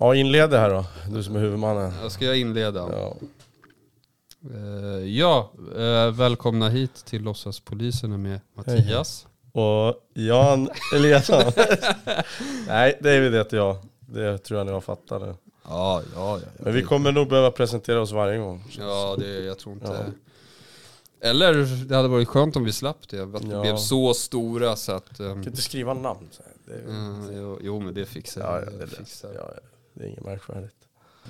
Ja, inled det här då. Du som är huvudmannen. Jag ska jag inleda? Ja. Eh, ja, eh, välkomna hit till Låtsaspoliserna med Mattias. Och Jan Eliasson. Nej, David heter jag. Det tror jag ni har fattat nu. Ja, ja, ja. Men vi kommer nog behöva presentera oss varje gång. Ja, det, jag tror inte... Eller det hade varit skönt om vi slapp det. Att vi Ja. blev så stora så att... ehm, kan inte skriva namn. Så här. Det, är, eh, jo, jo, men det fixar ja, ja, jag. det, är fixar. ja, ja, det är inget märkvärdigt.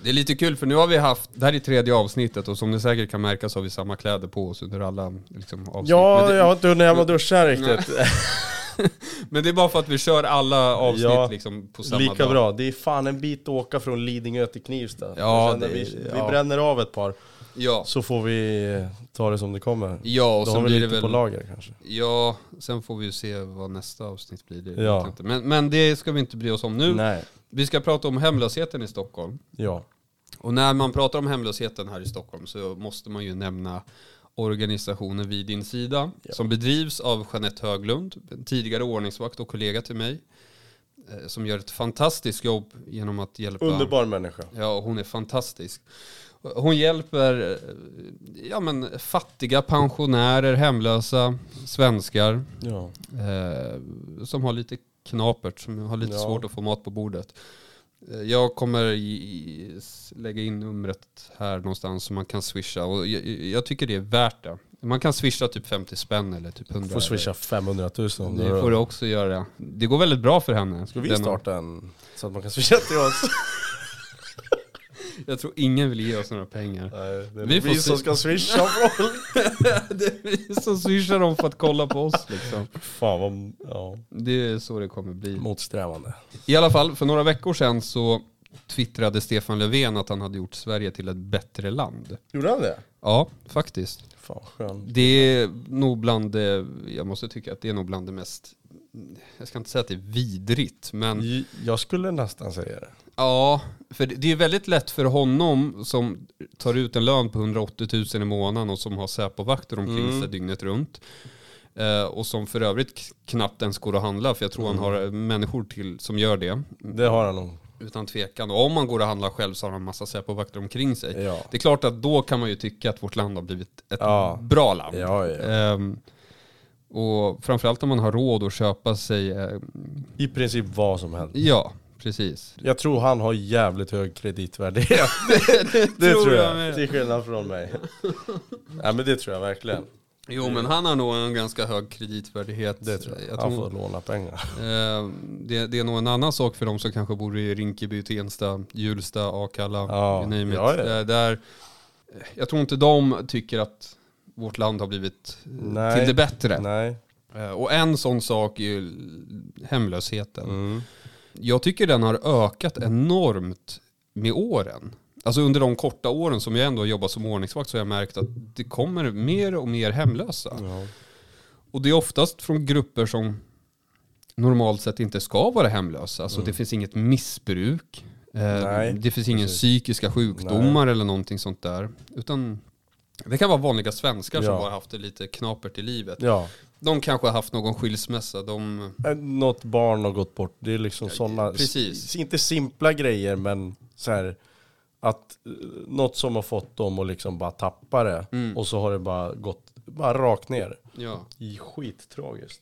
Det är lite kul för nu har vi haft, det här är tredje avsnittet och som ni säkert kan märka så har vi samma kläder på oss under alla liksom, avsnitt. Ja, det, jag har inte hunnit hem och duscha riktigt. men det är bara för att vi kör alla avsnitt Ja, liksom på samma Lika dag. bra. Det är fan en bit att åka från Lidingö till Knivsta. Ja, det- vi, vi bränner av ett par, Ja, så får vi ta det som det kommer. ja och Då har sen vi blir lite det på väl... lager kanske. Ja, sen får vi ju se vad nästa avsnitt blir. Det Ja. inte. Men, men det ska vi inte bry oss om nu. Nej. Vi ska prata om hemlösheten i Stockholm. Ja. Och när man pratar om hemlösheten här i Stockholm så måste man ju nämna organisationen Vid din sida Ja. som bedrivs av Jeanette Höglund, en tidigare ordningsvakt och kollega till mig. eh, Som gör ett fantastiskt jobb genom att hjälpa... Underbar människa. Ja, hon är fantastisk. Hon hjälper eh, ja, men, fattiga pensionärer, hemlösa svenskar Ja. eh, som har lite knapert, som har lite Ja. svårt att få mat på bordet. Eh, Jag kommer i, lägga in numret här någonstans som man kan swisha och jag, jag tycker det är värt det. Man kan swisha typ 50 spänn eller typ 100. Får swisha 500 000 om Det du får du också göra. Det går väldigt bra för henne. Ska vi starta en så att man kan swisha till oss? Jag tror ingen vill ge oss några pengar. Nej, det är Vi vi, som ska swisha folk. det är vi som swishar dem för att kolla på oss liksom. Fan vad ja, Det är så det kommer bli. motsträvande. I alla fall, för några veckor sedan så twittrade Stefan Löfven att han hade gjort Sverige till ett bättre land. Gjorde han det? Ja, faktiskt. Fan skön. Det är nog bland det, jag måste tycka att det är nog bland det mest, jag ska inte säga att det är vidrigt, men Jag skulle nästan säga det. ja, för det är väldigt lätt för honom som tar ut en lön på 180 000 i månaden och som har Säpo-vakter omkring Mm. sig dygnet runt. Eh, och som för övrigt knappt ens går att handla, för jag tror han Mm. har människor till som gör det. Det har han nog. Utan tvekan. Och om man går och handlar själv så har han en massa Säpo-vakter omkring sig. Ja. Det är klart att då kan man ju tycka att vårt land har blivit ett Ja. bra land. Ja. Ehm, och framförallt om man har råd att köpa sig, eh, I princip vad som helst. ja precis. Jag tror han har jävligt hög kreditvärdighet. det, Det tror jag. med. Till skillnad från mig. Ja men det tror jag verkligen. Jo men han har nog en ganska hög kreditvärdighet. Det tror jag. jag han tror, får låna pengar. eh, det, det är nog en annan sak för de som kanske bor i Rinkeby, Tensta, Hjulsta, Akalla, Ja, you name it. ja, ja. Eh, där, jag tror inte de tycker att vårt land har blivit eh, Nej. till det bättre. Nej. Eh, Och en sån sak är ju hemlösheten. Mm. Jag tycker den har ökat enormt med åren. Alltså under de korta åren som jag ändå har jobbat som ordningsvakt så har jag märkt att det kommer mer och mer hemlösa. Ja. Och det är oftast från grupper som normalt sett inte ska vara hemlösa. Alltså det finns inget missbruk. Eh, Mm. Nej, det finns ingen precis. psykiska sjukdomar eller någonting sånt där. Utan det kan vara vanliga svenskar som Ja. bara haft det lite knapert i livet. ja. De kanske har haft någon skilsmässa. De, Eh, Något barn har gått bort. Det är liksom Ja, sådana, inte simpla grejer men så här att eh, något som har fått dem att liksom bara tappa det Mm. och så har det bara gått bara rakt ner. ja. I skittragiskt.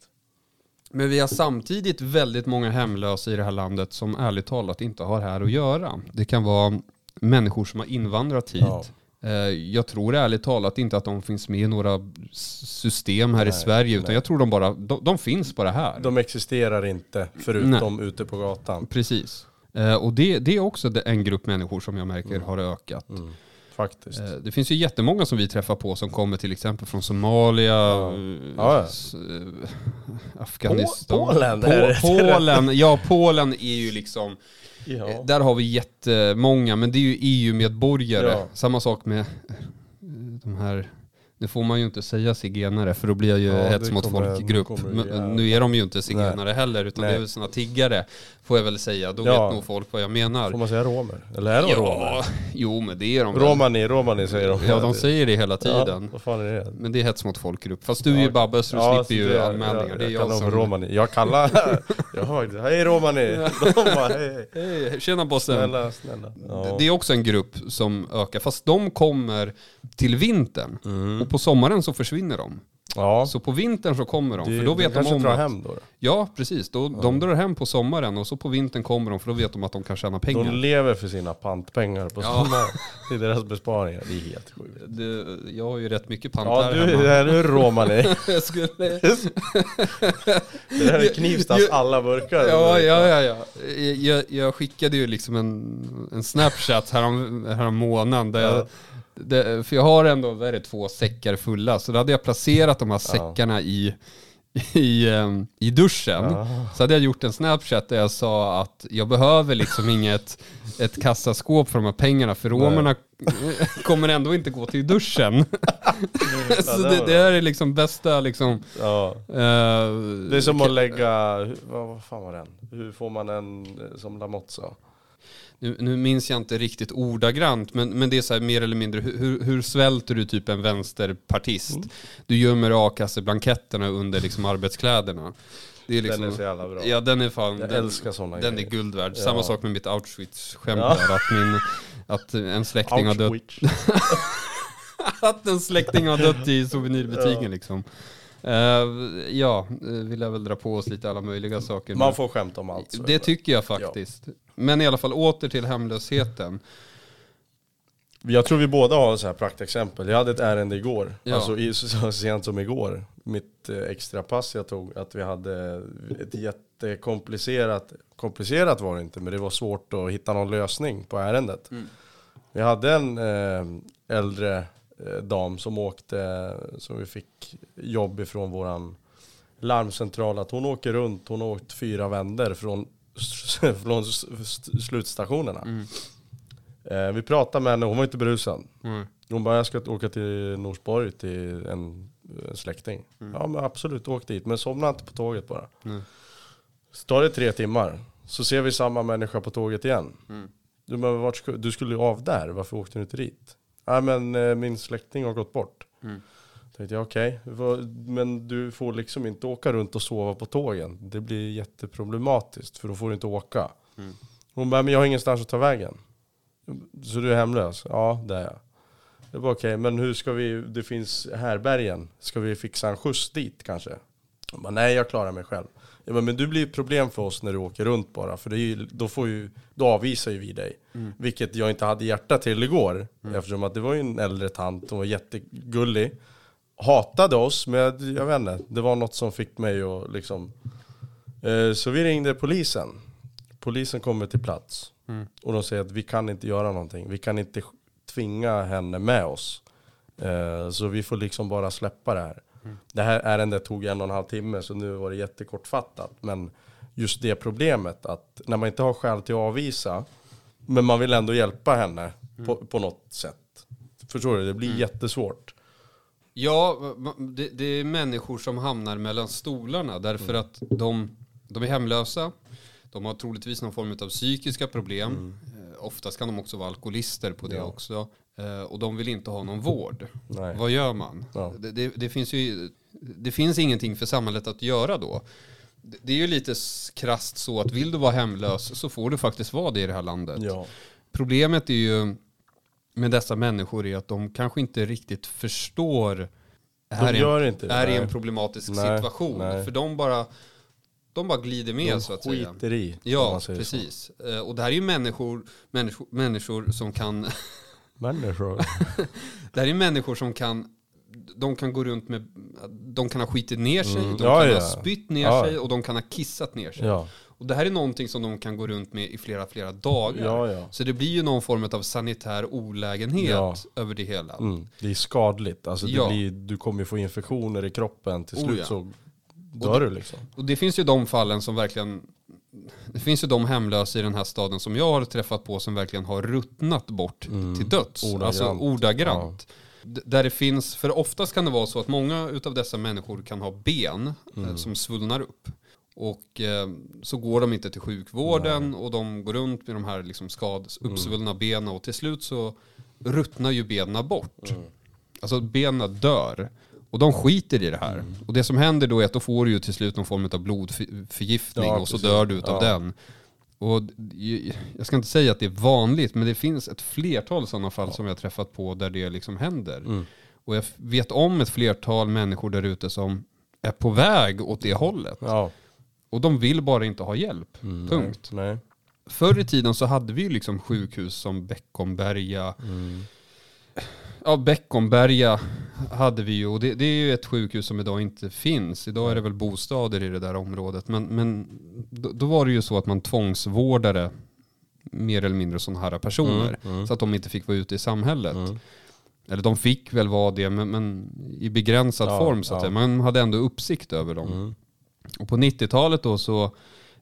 Men vi har samtidigt väldigt många hemlösa i det här landet som ärligt talat inte har här att göra. Det kan vara människor som har invandrat hit. Ja. Eh, Jag tror ärligt talat inte att de finns med i några system här i Nej, Sverige, utan nej. jag tror de bara, de, de finns bara här. De existerar inte förutom ute på gatan. Precis. Eh, Och det, det är också en grupp människor som jag märker har ökat. Mm. Faktiskt. Eh, Det finns ju jättemånga som vi träffar på som kommer till exempel från Somalia, Ja. eh, Ja, eh, Afghanistan. Polen, Po- Polen, ja Polen är ju liksom, Ja. där har vi jättemånga, men det är ju EU-medborgare. Ja. Samma sak med de här Nu får man ju inte säga zigenare för då blir jag ju Ja, hets mot kommer- folkgrupp. kommer Nu är de ju inte zigenare heller utan det är Nej. väl såna tiggare får jag väl säga. Då Ja. vet nog folk vad jag menar. Får man säga romer? Eller är de romer? Ja, jo men det är de. Romani, romani säger de. Ja de säger det hela Ja, tiden. vad fan är det? Men det är hets mot folkgrupp. Fast du är ju Ja, Babbe så du Ja, slipper ju det- anmälningar. Jag, det är jag, jag, som... romani. Jag kallar... jag hej romani! De bara, hej, hej. Hej, tjena bossen. Snälla, snälla. Ja. Det är också en grupp som ökar, fast de kommer till vintern. Mm. På sommaren så försvinner de. Ja, Så på vintern så kommer de, det, för då vet de kanske om drar att... hem då. då. Ja, precis. Då, De drar hem på sommaren och så på vintern kommer de, för då vet de att de kan tjäna pengar. De lever för sina pantpengar på Ja. sommaren. Det är deras besparingar. Det är helt sjukt. Det, jag har ju rätt mycket Ja, pantar du, hemma. här är romani. Jag skulle... Det här är Knivstas alla burkar. Ja, ja, ja, ja. Jag, jag skickade ju liksom en, en snapchat härom, härom månaden där jag, det, för jag har ändå, vad är det, två säckar fulla, så då hade jag placerat de här säckarna i, i, ehm, i duschen. Ja. Så hade jag gjort en snapchat där jag sa att jag behöver liksom inget ett kassaskåp för de här pengarna, för romerna kommer ändå inte gå till duschen. så det det, här är liksom bästa liksom... Ja. eh, Det är som att lägga, vad, vad fan var den? Hur får man en eh, som Lamotte sa? Nu, nu minns jag inte riktigt ordagrant, men, men det är så här mer eller mindre, hur, hur, svälter du typ en vänsterpartist? Mm. Du gömmer a-kasseblanketterna under liksom arbetskläderna. Det är liksom, Den är så jävla bra. Ja den är fan, Jag den, älskar sådana den är grejer. guld värd. Ja. Samma sak med mitt Auschwitz-skämt Ja. där, att, min, att en släkting har dött att en släkting har dött i souvenirbutiken Ja. liksom. Eh, ja, eh, vi lär väl dra på oss lite alla möjliga saker. Man får skämta om allt. är det tycker jag faktiskt. Men i alla fall åter till hemlösheten. Jag tror vi båda har så här praktexempel. Jag hade ett ärende igår, Ja. alltså i, så sent som igår. Mitt eh, extra pass jag tog, att vi hade ett jättekomplicerat, komplicerat var det inte, men det var svårt att hitta någon lösning på ärendet. Mm. Vi hade en eh, äldre eh, dam som åkte, som vi fick jobb ifrån våran larmcentral, att hon åker runt, hon har åkt fyra vänder från, från slutstationerna. Mm. Eh, vi pratade med henne, hon var inte berusad. Mm. Hon bara, jag ska åka till Norsborg till en, en släkting. Mm. Ja men absolut, åk dit. Men somna inte på tåget bara. Mm. Så tar det tre timmar. Så ser vi samma människa på tåget igen. Mm. Du, men vart du skulle ju av där, varför åkte du inte dit? Nej men eh, min släkting har gått bort. Mm. Tänkte jag okej, vad- men du får liksom inte åka runt och sova på tågen. Det blir jätteproblematiskt för då får du inte åka. Mm. Hon bara, men jag har ingenstans att ta vägen. Så du är hemlös? Ja, det är jag. Det var okej, men hur ska vi, det finns härbergen, ska vi fixa en skjuts dit kanske? Jag bara, nej jag klarar mig själv. Jag bara, men du blir ett problem för oss när du åker runt bara, för ju, då, får ju, då avvisar ju vi dig. Vilket jag inte hade hjärta till igår, eftersom att det var ju en äldre tant, hon var jättegullig. Hatade oss, men jag, jag vet inte, det var något som fick mig att liksom... Eh, så vi ringde polisen. Polisen kommer till plats. Mm. Och de säger att vi kan inte göra någonting. Vi kan inte tvinga henne med oss. Eh, så vi får liksom bara släppa det här. Det här ärendet tog en och en halv timme så nu var det jättekortfattat. Men just det problemet att när man inte har skäl till att avvisa men man vill ändå hjälpa henne på, på något sätt. Förstår du? Det blir jättesvårt. Ja, det, det är människor som hamnar mellan stolarna därför att de, de är hemlösa. De har troligtvis någon form av psykiska problem. Eh, oftast kan de också vara alkoholister på det Ja. också. Eh, och de vill inte ha någon vård. Nej. Vad gör man? Ja. Det, det, det, finns ju, det finns ingenting för samhället att göra då. Det, är ju lite krasst så att vill du vara hemlös så får du faktiskt vara det i det här landet. Ja. Problemet är ju med dessa människor är att de kanske inte riktigt förstår är, gör en, inte det, är i nej. en problematisk Nej, situation. nej. För de bara, de bara glider med De så att säga. skiter i. Ja, säger så. precis. Eh, Och det här är ju människor, människor, människor som kan, Människor. det här är människor som kan de kan gå runt med, de kan ha skitit ner sig, Mm. de Ja, kan ja. ha spytt ner Ja. sig och de kan ha kissat ner sig. Ja. Och det här är någonting som de kan gå runt med i flera, flera dagar. Ja, ja. Så det blir ju någon form av sanitär olägenhet Ja. över det hela. Mm. Det är skadligt. Alltså det Ja. blir, du kommer ju få infektioner i kroppen. Till Oh, slut ja. så dör du liksom. Och det finns ju de fallen som verkligen det finns ju de hemlösa i den här staden som jag har träffat på som verkligen har ruttnat bort till döds. Mm. Ordagrant. Alltså ordagrant. D- Där det finns, för oftast kan det vara så att många utav dessa människor kan ha ben eh, som svullnar upp. Och eh, så går de inte till sjukvården och de går runt med de här liksom skad, uppsvullna benen och till slut så ruttnar ju benen bort. Alltså benen dör. Och de skiter i det här. Och det som händer då är att då får du ju till slut någon form av blodförgiftning Ja, och så dör du utav Ja. den. Och jag ska inte säga att det är vanligt, men det finns ett flertal sådana fall som jag har träffat på där det liksom händer. Mm. Och jag vet om ett flertal människor där ute som är på väg åt det hållet. Ja. Och de vill bara inte ha hjälp. Mm, Punkt. Nej. Förr i tiden så hade vi ju liksom sjukhus som Beckomberga. Mm. Ja, Beckomberga hade vi ju. Och det, det är ju ett sjukhus som idag inte finns. Idag är det väl bostäder i det där området. Men, men då, då var det ju så att man tvångsvårdade mer eller mindre sådana här personer. Mm, mm. Så att de inte fick vara ute i samhället. Mm. Eller de fick väl vara det, men, men i begränsad Ja, form så att ja. säga. Man hade ändå uppsikt över dem. Mm. Och på 90-talet då så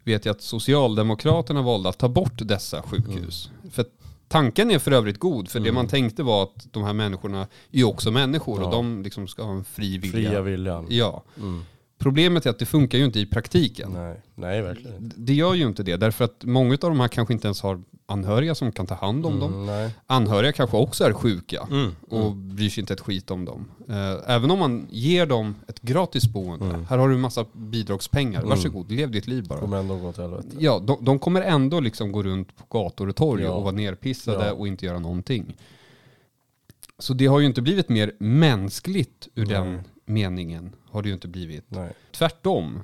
vet jag att Socialdemokraterna valde att ta bort dessa sjukhus. För tanken är för övrigt god, för det man tänkte var att de här människorna är också människor och Ja. de liksom ska ha en fri vilja. Fria viljan. Ja. Mm. Problemet är att det funkar ju inte i praktiken. Nej. Nej, verkligen inte. Det gör ju inte det, därför att många av de här kanske inte ens har anhöriga som kan ta hand om dem. Mm, nej. Anhöriga kanske också är sjuka Mm. och bryr sig inte ett skit om dem. Eh, Även om man ger dem ett gratis boende, Mm. här har du en massa bidragspengar, varsågod, lev ditt liv bara. Kommer ändå gå åt helvete. Ja, de, de kommer ändå liksom gå runt på gator och torg Ja. och vara nerpissade Ja. och inte göra någonting. Så det har ju inte blivit mer mänskligt ur den meningen. Har det ju inte blivit. Nej. Tvärtom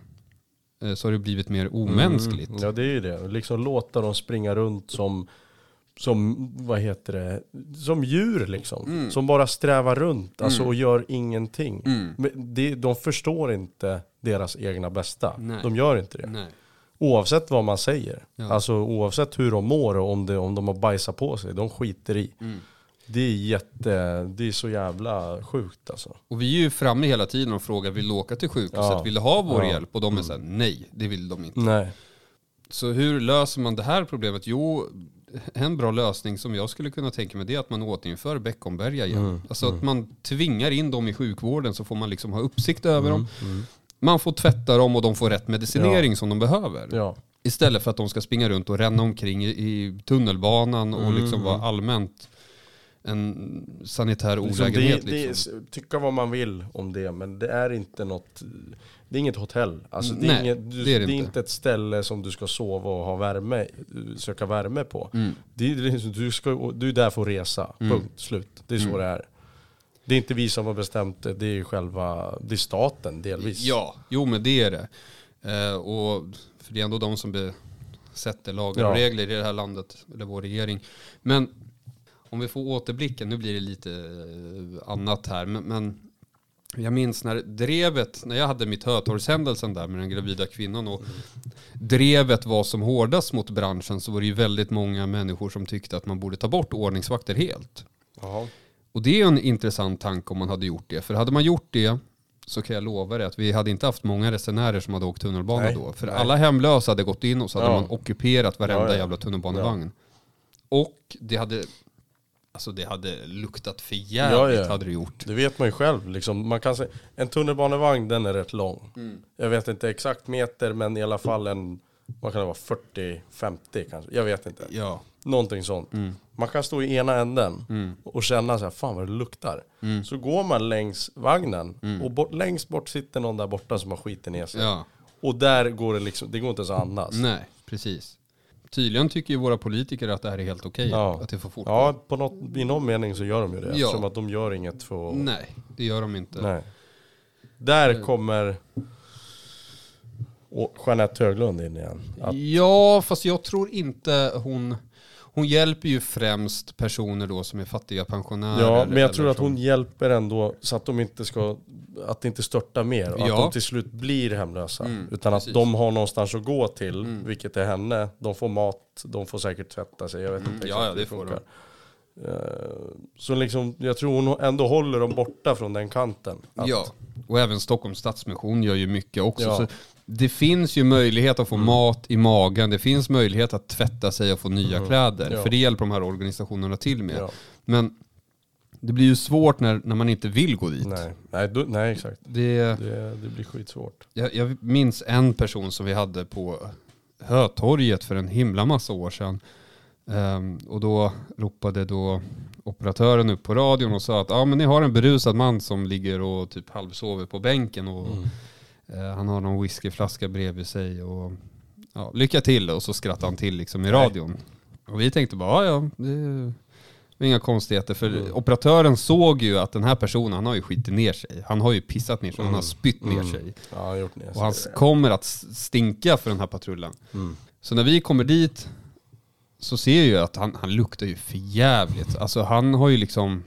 eh, så har det blivit mer omänskligt. Mm. Ja det är ju det. Liksom låta dem springa runt som, som vad heter det, som djur liksom. Som bara strävar runt alltså, och gör ingenting. Mm. Det, de förstår inte deras egna bästa. Nej. De gör inte det. Nej. Oavsett vad man säger. Ja. Alltså oavsett hur de mår och om, det, om de har bajsat på sig. De skiter i. Mm. Det är jätte, det är så jävla sjukt alltså. Och vi är ju framme hela tiden och frågar, vill du åka till sjukhuset? Ja. Vill du ha vår Ja. hjälp? Och de är såhär, nej, det vill de inte. Nej. Så hur löser man det här problemet? Jo, en bra lösning som jag skulle kunna tänka mig det är att man återinför Beckomberga igen. Mm, Alltså att man tvingar in dem i sjukvården så får man liksom ha uppsikt över dem. Mm. Man får tvätta dem och de får rätt medicinering som de behöver. Ja. Istället för att de ska springa runt och ränna omkring i, i tunnelbanan och Mm, liksom vara allmänt en sanitär Liksom olägenhet. det, liksom. det, tycka vad man vill om det, men det är inte något Det är inget hotell. Alltså det, är Nej, inget, du, det är det det är inte. inte ett ställe som du ska sova och ha värme, söka värme på. Mm. Det du, ska, du är där för att resa, punkt slut. Det är så Mm. det är. Det är inte vi som har bestämt det, det är själva, det är staten delvis. Ja, jo men det är det. Eh, och för det är ändå de som besätter lagar och Ja. regler i det här landet, eller vår regering. Men om vi får återblicka, nu blir det lite eh, annat här, men, men jag minns när drevet, när jag hade mitt Hötorgshändelsen där med den gravida kvinnan och drevet var som hårdast mot branschen så var det ju väldigt många människor som tyckte att man borde ta bort ordningsvakter helt. Jaha. Och det är en intressant tanke om man hade gjort det. För hade man gjort det så kan jag lova dig att vi hade inte haft många resenärer som hade åkt tunnelbana Nej, då. För nej. alla hemlösa hade gått in och så hade Ja. man ockuperat varenda Ja, ja. jävla tunnelbanevagn. Och det hade, alltså det hade luktat för jävligt Ja, ja. hade det gjort. Det vet man ju själv. Liksom, man kan säga, en tunnelbanevagn den är rätt lång. Mm. Jag vet inte exakt meter men i alla fall en, vad kan det vara, 40-50 kanske. Jag vet inte. Ja. Någonting sånt. Mm. Man kan stå i ena änden Mm. och känna så här, fan vad det luktar. Mm. Så går man längs vagnen Mm. och bort, längst bort sitter någon där borta som har skiten ner sig. Ja, Och där går det liksom, det går inte ens att andas. nej, precis. Tydligen tycker ju våra politiker att det här är helt okej. Ja. Att det får fortgå. Ja, på något, i någon mening så gör de ju det. Ja. Eftersom att de gör inget för att... Nej, det gör de inte. Nej. Där kommer och Jeanette Höglund in igen. Att, Ja, fast jag tror inte hon... Hon hjälper ju främst personer då som är fattiga pensionärer. ja, men jag tror att hon hjälper ändå så att de inte ska, att det inte störtar mer. Och Ja. att de till slut blir hemlösa. Mm, Utan precis. att de har någonstans att gå till, Mm. vilket är henne. De får mat, de får säkert tvätta sig, jag vet Mm, inte ja, exakt ja, hur det får funkar. Eh, Så liksom, jag tror hon ändå håller dem borta från den kanten. Att- Ja, och även Stockholms Stadsmission gör ju mycket också. Ja. Så det finns ju möjlighet att få mat i magen, det finns möjlighet att tvätta sig och få nya kläder. Ja. För det hjälper de här organisationerna till med. Ja. Men det blir ju svårt när, när man inte vill gå dit. Nej, nej, då, nej exakt. Det, Det, det blir skitsvårt. jag, jag minns en person som vi hade på Hötorget för en himla massa år sedan. Ehm, och då ropade då operatören upp på radion och sa att ah, men ni har en berusad man som ligger och typ halvsover på bänken och Mm. Eh, han har någon whiskyflaska bredvid sig och ja, lycka till och så skrattade han till liksom i radion. Och vi tänkte bara, "Ah, ja det är inga konstigheter för Mm. operatören såg ju att den här personen, han har ju skitit ner sig. Han har ju pissat ner sig, han har spytt ner Mm. sig. Ja, han ner Och han sig. kommer att stinka för den här patrullen. Mm. Så när vi kommer dit så ser jag ju att han, han luktar ju för jävligt. Alltså han har ju liksom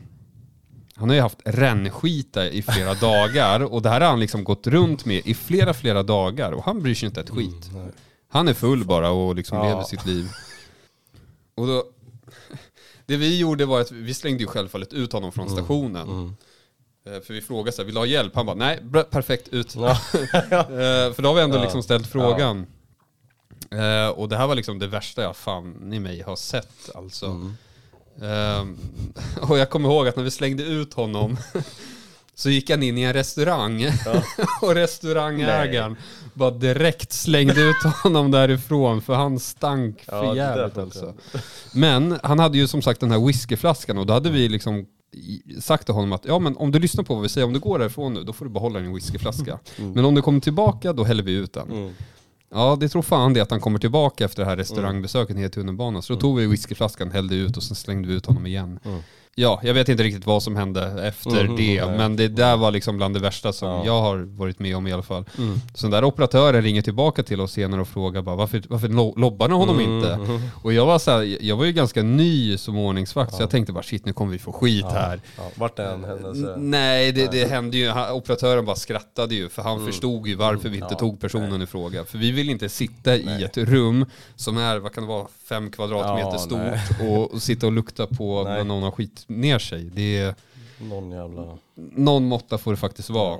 han har ju haft rännskita i flera dagar och det här har han liksom gått runt med i flera, flera dagar och han bryr sig inte ett skit. Nej. Han är full bara och liksom Ja. lever sitt liv. Och då, det vi gjorde var att vi slängde ju självfallet ut honom från stationen. Mm. Eh, För vi frågade så här, vill du ha hjälp? Han bara, nej, perfekt, ut. Ja. Eh, För då har vi ändå Ja. liksom ställt frågan. Eh, och det här var liksom det värsta jag fan i mig har sett alltså. Mm. Ehm, och jag kommer ihåg att när vi slängde ut honom så gick han in i en restaurang och restaurangägaren bara direkt slängde ut honom därifrån för han stank Ja, för jävligt alltså. Men han hade ju som sagt den här whiskyflaskan och då hade vi liksom sagt till honom att ja men om du lyssnar på vad vi säger, om du går därifrån nu då får du behålla din whiskyflaska. Men om du kommer tillbaka då häller vi ut den. Mm. Ja, det tror fan det att han kommer tillbaka efter det här restaurangbesöket ner i tunnelbanan. Så då tog vi whiskyflaskan, hällde ut och sen slängde vi ut honom igen. Mm. Ja, jag vet inte riktigt vad som hände efter Mhm, det, nej. men det där var liksom bland det värsta som Ja. jag har varit med om i alla fall. Mm. Så den där operatören ringer tillbaka till oss senare och frågar bara varför, varför lo- lobbar ni honom Mm, inte? mm. Och jag var så här, jag var ju ganska ny som ordningsvakt så jag tänkte bara shit nu kommer vi få skit här. Ja, vart är en händelse? N- Nej, det, det hände ju. Han- Operatören bara skrattade ju för han förstod ju varför vi inte Mm. Ja, tog personen i fråga. För vi vill inte sitta i ett rum som är, vad kan det vara, fem kvadratmeter Ja, stort och, och sitta och lukta på när Nej. någon har skit ner sig. Det är, Någon jävla... någon måtta får det faktiskt vara.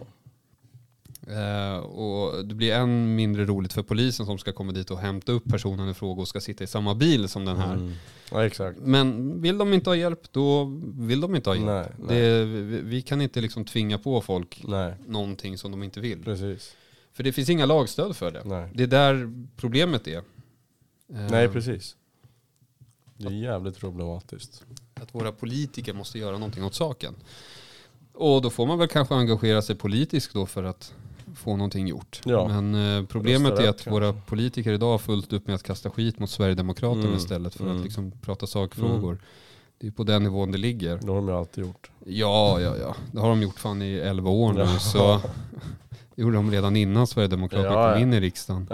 Eh, och det blir än mindre roligt för polisen som ska komma dit och hämta upp personen i fråga och ska sitta i samma bil som den här. Mm. Ja, exakt. Men vill de inte ha hjälp, då vill de inte ha hjälp. Nej, nej. Det, vi, vi kan inte liksom tvinga på folk Nej, någonting som de inte vill. precis. För det finns inga lagstöd för det. Nej. Det är där problemet är. Eh, Nej, precis. Det är jävligt problematiskt. Att våra politiker måste göra någonting åt saken. Och då får man väl kanske engagera sig politiskt då för att få någonting gjort. Ja. Men eh, problemet är att våra politiker idag har fullt upp med att kasta skit mot Sverigedemokraterna Mm, istället för mm. att liksom prata sakfrågor. Det är på den nivån det ligger. Det har de ju alltid gjort. Ja, ja, ja. Det har de gjort fan i 11 år nu. Ja. Så det gjorde de redan innan Sverigedemokraterna Ja, kom in i riksdagen.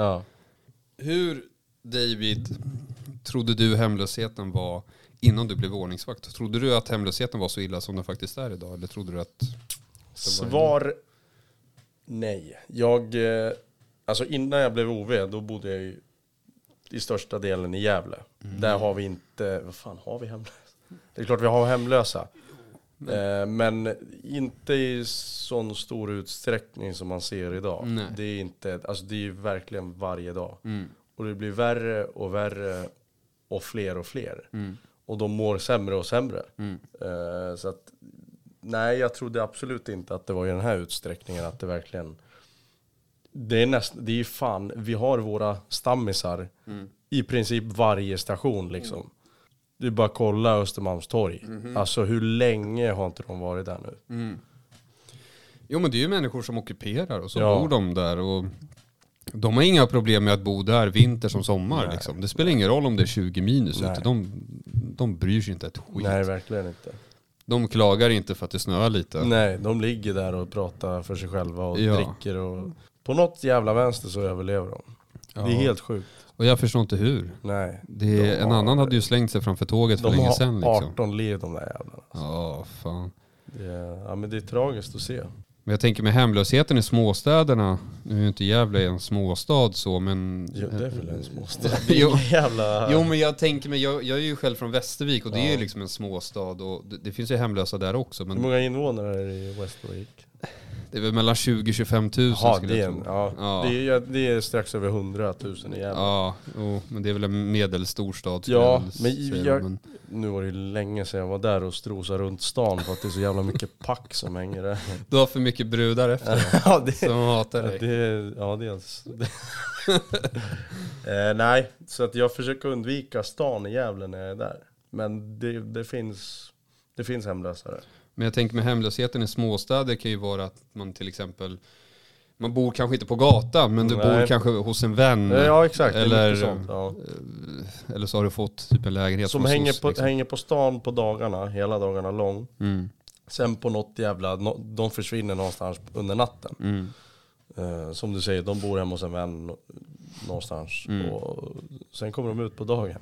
Hur, David, trodde du hemlösheten var innan du blev ordningsvakt? Trodde du att hemlösheten var så illa som den faktiskt är idag? Eller trodde du att... Svar nej. Jag, eh, alltså innan jag blev OV, då bodde jag ju i största delen i Gävle. Där har vi inte, vad fan har vi hemlösa? Det är klart vi har hemlösa. Eh, men inte i sån stor utsträckning som man ser idag. Nej. Det är inte, alltså det är ju verkligen varje dag. Mm. Och det blir värre och värre och fler och fler. Mm. Och de mår sämre och sämre. Mm. Eh, så att, nej, jag trodde absolut inte att det var i den här utsträckningen att det verkligen... Det är nästan, det är fan, vi har våra stammisar Mm. i princip varje station liksom. Det är bara att kolla Östermalmstorg. Mhm. Alltså hur länge har inte de varit där nu? Mm. Jo men det är ju människor som ockuperar och så Ja. bor de där. Och de har inga problem med att bo där vinter som sommar. Liksom. Det spelar ingen roll om det är 20 minus Nej. ute. De, de bryr sig inte ett skit. Nej, verkligen inte. De klagar inte för att det snöar lite. Nej, de ligger där och pratar för sig själva och Ja. dricker och... På något jävla vänster så överlever de. Ja. Det är helt sjukt. Och jag förstår inte hur. Nej. Det, De en har- annan hade ju slängt sig framför tåget för De länge har sedan. Liksom. 18 liv de där jävlarna. Ja, fan. Det är, ja men det är tragiskt att se. Men jag tänker med hemlösheten i småstäderna, nu är ju inte Gävle en småstad så men... Jo, det är väl en småstad. Jo. Jävla... Jo men jag tänker mig, jag, jag är ju själv från Västervik och det är ju Ja. liksom en småstad och det, det finns ju hemlösa där också Hur men många invånare är det i Westwick? Det är väl mellan 20-25 tusen Jaha, skulle det är, jag en, tro. ja. Ja. Det, är, det är strax över 100 000 i Gävle. Ja, jo, men det är väl en medelstor stad Ja, men jag- men Nu var det länge sedan jag var där och strosade runt stan för att det är så jävla mycket pack som hänger där. Du har för mycket brudar efter dig ja, det, som hatar dig. det, ja, dels. eh, nej, så att jag försöker undvika stan i Gävle när jag är där. Men det, det finns, det finns hemlösare. Men jag tänker med hemlösheten i småstäder kan ju vara att man till exempel man bor kanske inte på gatan men du Nej. bor kanske hos en vän. Ja, exakt. Eller, sånt. Ja. eller så har du fått typ en lägenhet Som hänger oss, på, liksom. hänger på stan på dagarna, hela dagarna lång. Mm, Sen på något jävla, de försvinner någonstans under natten. mm. Eh, som du säger, de bor hemma hos en vän nå- någonstans. Mm. Och sen kommer de ut på dagen.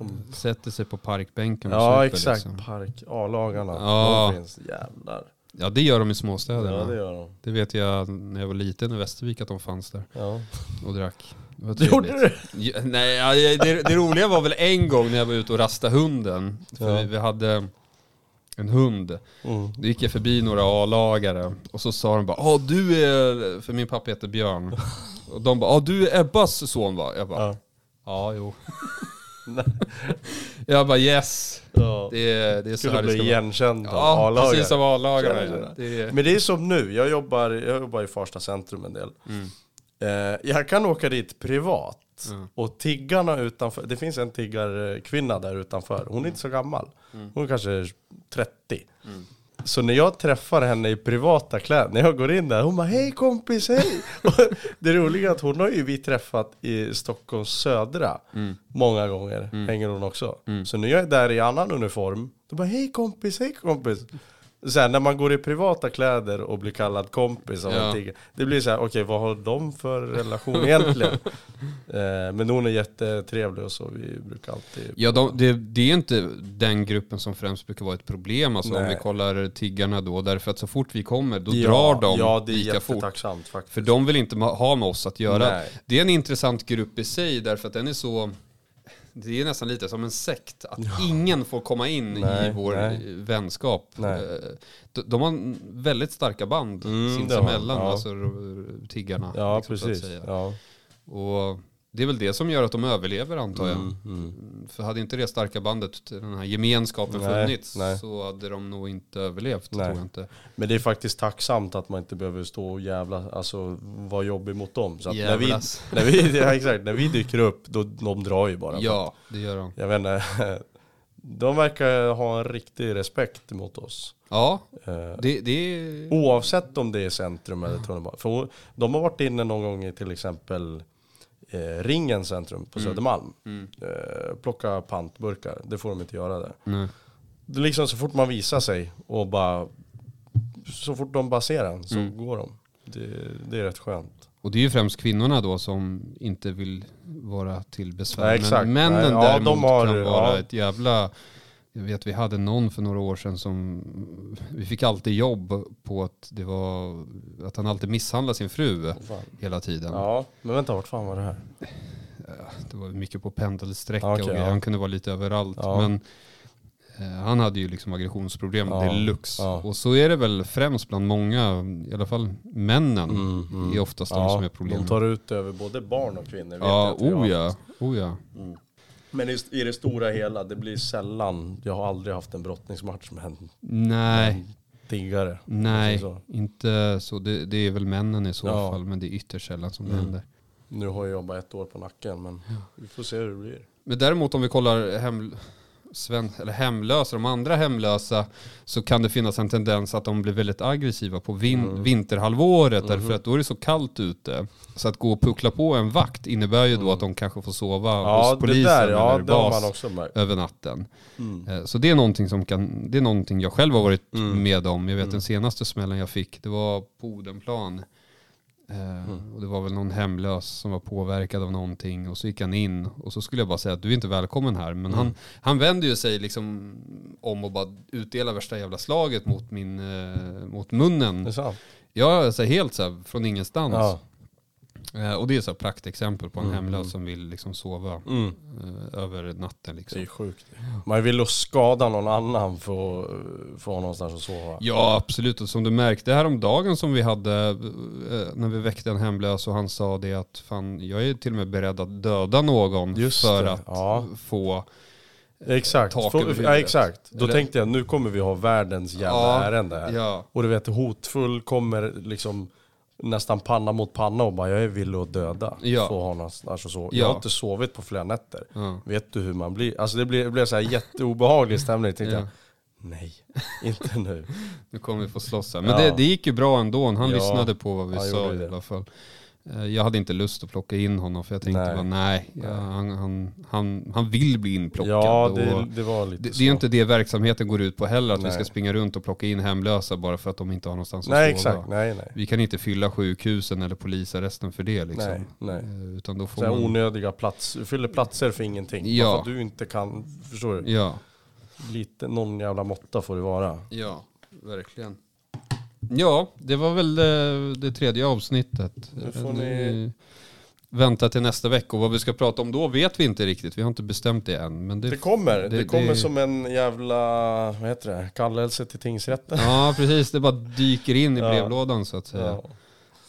Som, Sätter sig på parkbänken och ja super, exakt, Liksom. park, A-lagarna. Ja. De finns, jävlar. Ja det gör de i småstäderna. Ja det det, gör de. vet jag när jag var liten i Västervik att de fanns där Ja. och drack. Det var Du gjorde trevligt. det? Ja, nej, ja, det, det roliga var väl en gång när jag var ute och rastade hunden. För Ja. vi, vi hade en hund. Mm. Då gick jag förbi några A-lagare och så sa de bara Åh du är, för min pappa heter Björn. Och de bara Åh du är Ebbas son va? Jag bara Ja. Ja, jo. Jag bara yes. Ja. Det är, det är så Skulle här det bli ska vara. igenkänd av Ja, A-lagare. precis som A-lagarna. Det är, Men det är som nu, jag jobbar, jag jobbar i Farsta centrum en del. mm, Eh, jag kan åka dit privat. Mm. Och tiggarna utanför, det finns en tiggarkvinna där utanför. Hon är inte så gammal. Hon är kanske 30. Mm. Så när jag träffar henne i privata kläder, när jag går in där, hon bara hej kompis, hej! Och det roliga är att hon har ju vi träffat i Stockholms södra mm, många gånger, hänger hon också. Mm. Så när jag är där i annan uniform, då bara hej kompis, hej kompis. Sen när man går i privata kläder och blir kallad kompis av Ja. tiggare, det blir så här, okej vad har de för relation egentligen? eh, men hon är jättetrevlig och så, vi brukar alltid... Ja, de, det, det är inte den gruppen som främst brukar vara ett problem. Alltså, om vi kollar tiggarna då, därför att så fort vi kommer då ja, drar de Ja, det är lika fort. faktiskt. För de vill inte ha med oss att göra. Nej. Det är en intressant grupp i sig därför att den är så det är nästan lite som en sekt, att ingen får komma in i Nej, vår nej. vänskap. Nej. Eh, de- De har väldigt starka band Mm, sinsemellan, ja. alltså tiggarna. Ja, liksom, precis. Ja. Och det är väl det som gör att de överlever antar jag. Mm, mm. För hade inte det starka bandet, den här gemenskapen Nej, funnits, nej. så hade de nog inte överlevt, Nej. tror jag inte. Men det är faktiskt tacksamt att man inte behöver stå och jävla, alltså vara jobbig mot dem. Så när vi, när vi, ja, exakt, när vi dyker upp, då, de drar ju bara. Ja, det gör de. Jag vet inte, de verkar ha en riktig respekt mot oss. Ja, Eh, det, det är... Oavsett om det är centrum eller tunnelbana. För de har varit inne någon gång i till exempel eh, Ringen centrum på Södermalm. Mm. Eh, plocka pantburkar, det får de inte göra där. Nej. Det är liksom så fort man visar sig och bara Så fort de bara ser en så Mm. går de. Det, det är rätt skönt. Och det är ju främst kvinnorna då som inte vill vara till besvär. Nej, exakt. Men männen Nej, ja, däremot de har- kan vara ja. ett jävla... Jag vet vi hade någon för några år sedan som... Vi fick alltid jobb på att det var... Att han alltid misshandlade sin fru Fan. hela tiden. Ja, men vänta vart fan var det här? Det var mycket på pendelsträcka Okej, och ja. han kunde vara lite överallt. Ja. Men eh, han hade ju liksom aggressionsproblem Ja, deluxe. ja. Och så är det väl främst bland många, i alla fall männen, Mm, mm. är oftast de Ja, som är problemet. de tar ut över både barn och kvinnor. Vet Ja, jag oh ja, oh ja. Men i, i det stora hela, det blir sällan, jag har aldrig haft en brottningsmatch med en Nej, tiggare. nej, Så. inte så. Det, det är väl männen i så Ja. fall, men det är ytterst sällan som det Mm. händer. Nu har jag jobbat ett år på nacken, men vi får se hur det blir. Men däremot om vi kollar hem, sven, eller hemlösa, de andra hemlösa, så kan det finnas en tendens att de blir väldigt aggressiva på vin, Mm. vinterhalvåret, Mhm. därför att då är det så kallt ute. Så att gå och puckla på en vakt innebär ju då att de kanske får sova Mm. Ja, hos det polisen där, ja, eller har bas över natten. Mm. Eh, Så det är någonting som kan, det är någonting jag själv har varit Mm. med om. Jag vet Mm. den senaste smällen jag fick, det var på Odenplan. Eh, Mm. Och det var väl någon hemlös som var påverkad av någonting och så gick han in och så skulle jag bara säga att du är inte välkommen här. Men Mm. han, han vände ju sig liksom om och bara utdela värsta jävla slaget mot, min, eh, mot Det är munnen. sant. Ja, så helt så här, från ingenstans. Ja. Eh, och det är så praktexempel på en Mm, hemlös som vill liksom sova Mm. eh, över natten. Det är Liksom. ju sjukt. Man vill ju skada någon annan för att få någonstans att sova. Ja, absolut. Och som du märkte häromdagen som vi hade eh, när vi väckte en hemlös och han sa det att fan, jag är till och med beredd att döda någon Just för det, att ja. få... Exakt, För- ja, exakt. Då Eller- tänkte jag nu kommer vi ha världens jävla Ja, ärende här. Ja, Och du vet hotfull kommer liksom nästan panna mot panna och bara jag är villig att döda. Ja. Få honom, alltså så. Ja. Jag har inte sovit på flera nätter. ja. Vet du hur man blir? Alltså det blev, det blev så här jätteobehaglig stämning. Tänkte Ja. jag, nej, inte nu. Nu kommer vi få slåss här. Men det, det gick ju bra ändå. Han lyssnade på vad vi sa i alla fall. Eh, Jag hade inte lust att plocka in honom för jag tänkte Nej. bara nej, ja, han, han, han, han vill bli inplockad. Ja, det, det var lite det, så. det är ju inte det verksamheten går ut på heller, att vi Nej. ska springa runt och plocka in hemlösa bara för att de inte har någonstans att Nej, sova. exakt. Nej, nej. Vi kan inte fylla sjukhusen eller polisarresten för det liksom. Nej, nej. Eh, Utan då får man... onödiga plats, fyller platser för ingenting. Ja. Bara för att du inte kan, förstår du? Ja, Lite, någon jävla måtta får det vara. ja, verkligen. Ja, det var väl det, tredje avsnittet. Nu får ni- Vänta till nästa vecka och vad vi ska prata om då vet vi inte riktigt. Vi har inte bestämt det än. Men det, Det kommer, det, det- kommer det- som en jävla, vad heter det, kallelse till tingsrätten. Ja, precis. Det bara dyker in i brevlådan så att säga. Ja.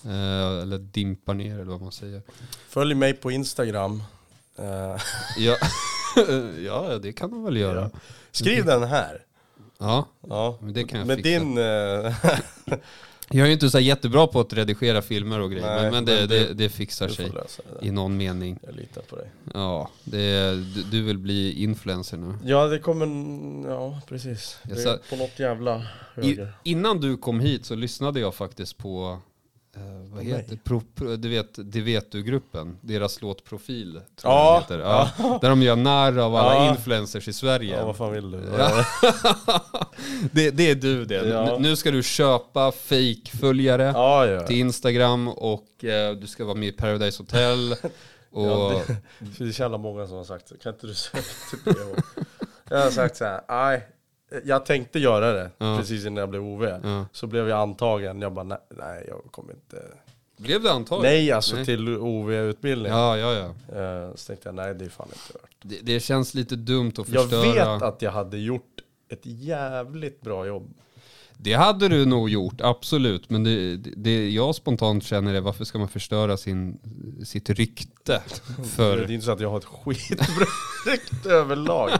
Eh, eller dimpar ner eller vad man säger. Följ mig på Instagram. Eh, Ja, ja det kan man väl göra. skriv den här. Ja, Ja. men det kan jag Med fixa. din... eh, Jag är ju inte så jättebra på att redigera filmer och grejer, Nej, men, men, det, men det, det- det fixar sig i någon mening. Jag litar på dig. Ja, det, du, du vill bli influencer nu. Ja, det kommer... Ja, precis. På något jävla I, höger. innan du kom hit så lyssnade jag faktiskt på, eh, vad heter pro, pro, du vet, det vet du-gruppen, deras låt Profil, tror Ja, jag heter. Ja, Där de gör narr av alla Ja. influencers i Sverige. Ja, vad fan vill du? Ja. det, det är du det. Ja. Nu, ska du köpa fake-följare Ja, ja. till Instagram och eh, du ska vara med i Paradise Hotel. Och, Ja, det, det är så jävla många som har sagt så. Kan inte du söka till PH? Jag har sagt så här, nej. Jag tänkte göra det Ja. precis innan jag blev OV. Ja. Så blev jag antagen. Jag bara, nej, nej jag kommer inte. Blev det antaget? Nej, alltså Nej. till OV-utbildning. Ja, ja, ja. Eh, Så tänkte jag, nej det är fan inte värt. Det, det känns lite dumt att Jag förstöra. vet att jag hade gjort ett jävligt bra jobb. Det hade du nog gjort, absolut. Men det, det, det jag spontant känner är varför ska man förstöra sin, sitt rykte? Det För, är inte så att jag har ett skitbra rykte överlag.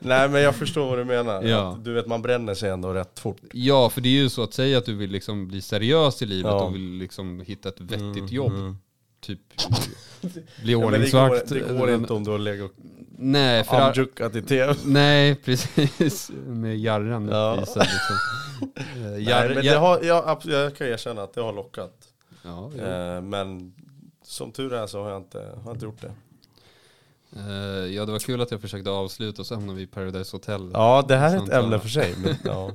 Nej men jag förstår vad du menar. Ja. Att, du vet man bränner sig ändå rätt fort. ja, för det är ju så att säga att du vill liksom bli seriös i livet Ja. och vill liksom hitta ett vettigt Mm, jobb. mm. Typ bli Ja, men det, går, ordningsvakt. det går inte om du har legat Nej, för i tv. Nej, precis. Med jarran Ja. uppvisad liksom. Eh, Nej, jar- men jar- har, jag, jag kan erkänna att det har lockat. Ja. Eh, men som tur är så har jag inte, har jag inte gjort det. Eh, ja, det var kul att jag försökte avsluta och så hamnade vi i Paradise Hotel. Ja det här är ett ämne för sig. Men, ja,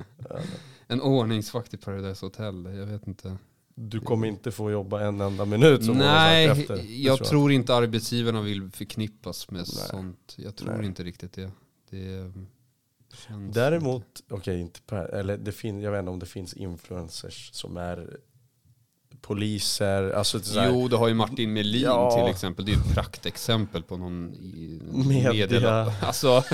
En ordningsvakt i Paradise Hotel, jag vet inte. du kommer inte få jobba en enda minut som Nej, efter. jag tror inte arbetsgivarna vill förknippas med Nej. sånt. Jag tror Nej. inte riktigt det. Det känns... Däremot, okej inte per, eller det fin, jag vet inte om det finns influencers som är poliser, alltså Jo, det har ju Martin Melin Ja. till exempel. Det är ett praktexempel på någon i Media. media. Alltså,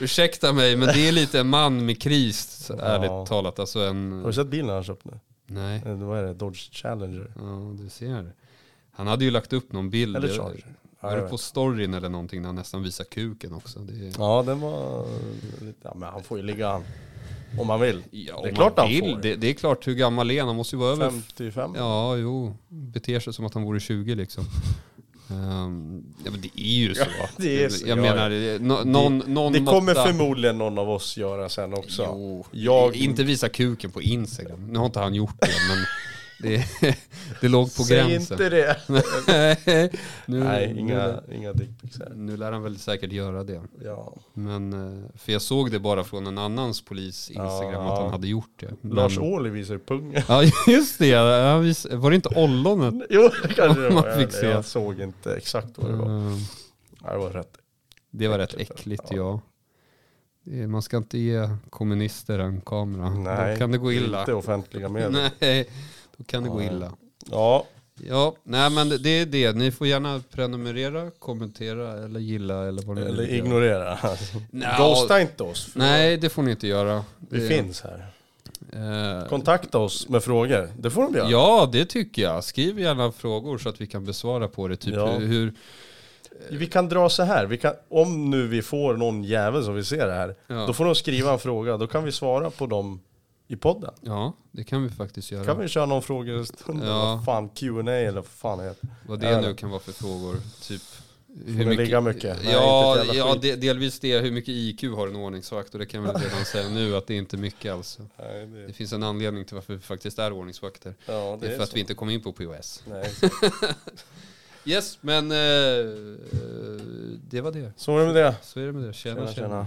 ursäkta mig, men det är lite en man med kris, Ja. ärligt talat. Alltså en... Har du sett bilen han köpt nu? Nej, Eh, Vad är det? Dodge Challenger? ja du ser. Han hade ju lagt upp någon bild. Eller Charger? Ja, Var det på storyn eller någonting när han nästan visar kuken också? Det är... ja den var lite, ja, men han får ju ligga han. Om han vill. Ja, Det det är klart han vill. får. Det, det är klart, hur gammal är han? Han måste ju vara över... 55? Ja, jo. Beter sig som att han vore 20 liksom. Ehm, ja men det är ju så. Ja, det är så, Jag ja, menar, det, nå- någon, någon det kommer måtta- förmodligen någon av oss göra sen också. Jo, Jag- inte visa kuken på Instagram. Nu har inte han gjort det, men det, det låg på Säg gränsen. inte det! nu, Nej, nu, inga, inga dickpics här. nu lär han väl säkert göra det. Ja. Men, eh, för jag såg det bara från en annans polis Instagram Ja. att han hade gjort det. Men, Lars Ohly visar pungen. Ja just det, var det inte ollonet? Jo, det kanske det var. Jag, jag såg inte exakt vad det var. Ja, det var rätt. Det var rätt Äckligt, äckligt ja. ja. Man ska inte ge kommunister en kamera. Nej, då kan det gå illa. Inte offentliga medel. Nej, då kan det gå Nej. illa. Ja, Ja, nej men det är det. Ni får gärna prenumerera, kommentera eller gilla eller vad ni Eller vill göra. ignorera. Ghosta inte oss. för Nej, det får ni inte göra. Vi Det- finns här. Eh, Kontakta oss med frågor. Det får de göra. Ja, det tycker jag. Skriv gärna frågor så att vi kan besvara på det. Typ Ja. hur, hur... Vi kan dra så här. Vi kan, om nu vi får någon jävel som vi ser det här. Ja. Då får de skriva en fråga. Då kan vi svara på dem i podden. Ja, det kan vi faktiskt göra. Kan vi köra någon frågestund? Ja. Vad fan, Q&A eller vad fan det heter. Vad det nu kan vara för frågor. Typ det ligga mycket? Nej, ja, ja de, delvis det. Hur mycket IQ har en ordningsvakt? Och det kan vi väl redan säga nu att det är inte mycket alls. Nej, Det det, finns en anledning till varför vi faktiskt är ordningsvakter. ja, Det är för att så. vi inte kom in på POS. Nej. Yes, men eh, det var det. Så är det med det. Så är det med det. Tjena, tjena. tjena.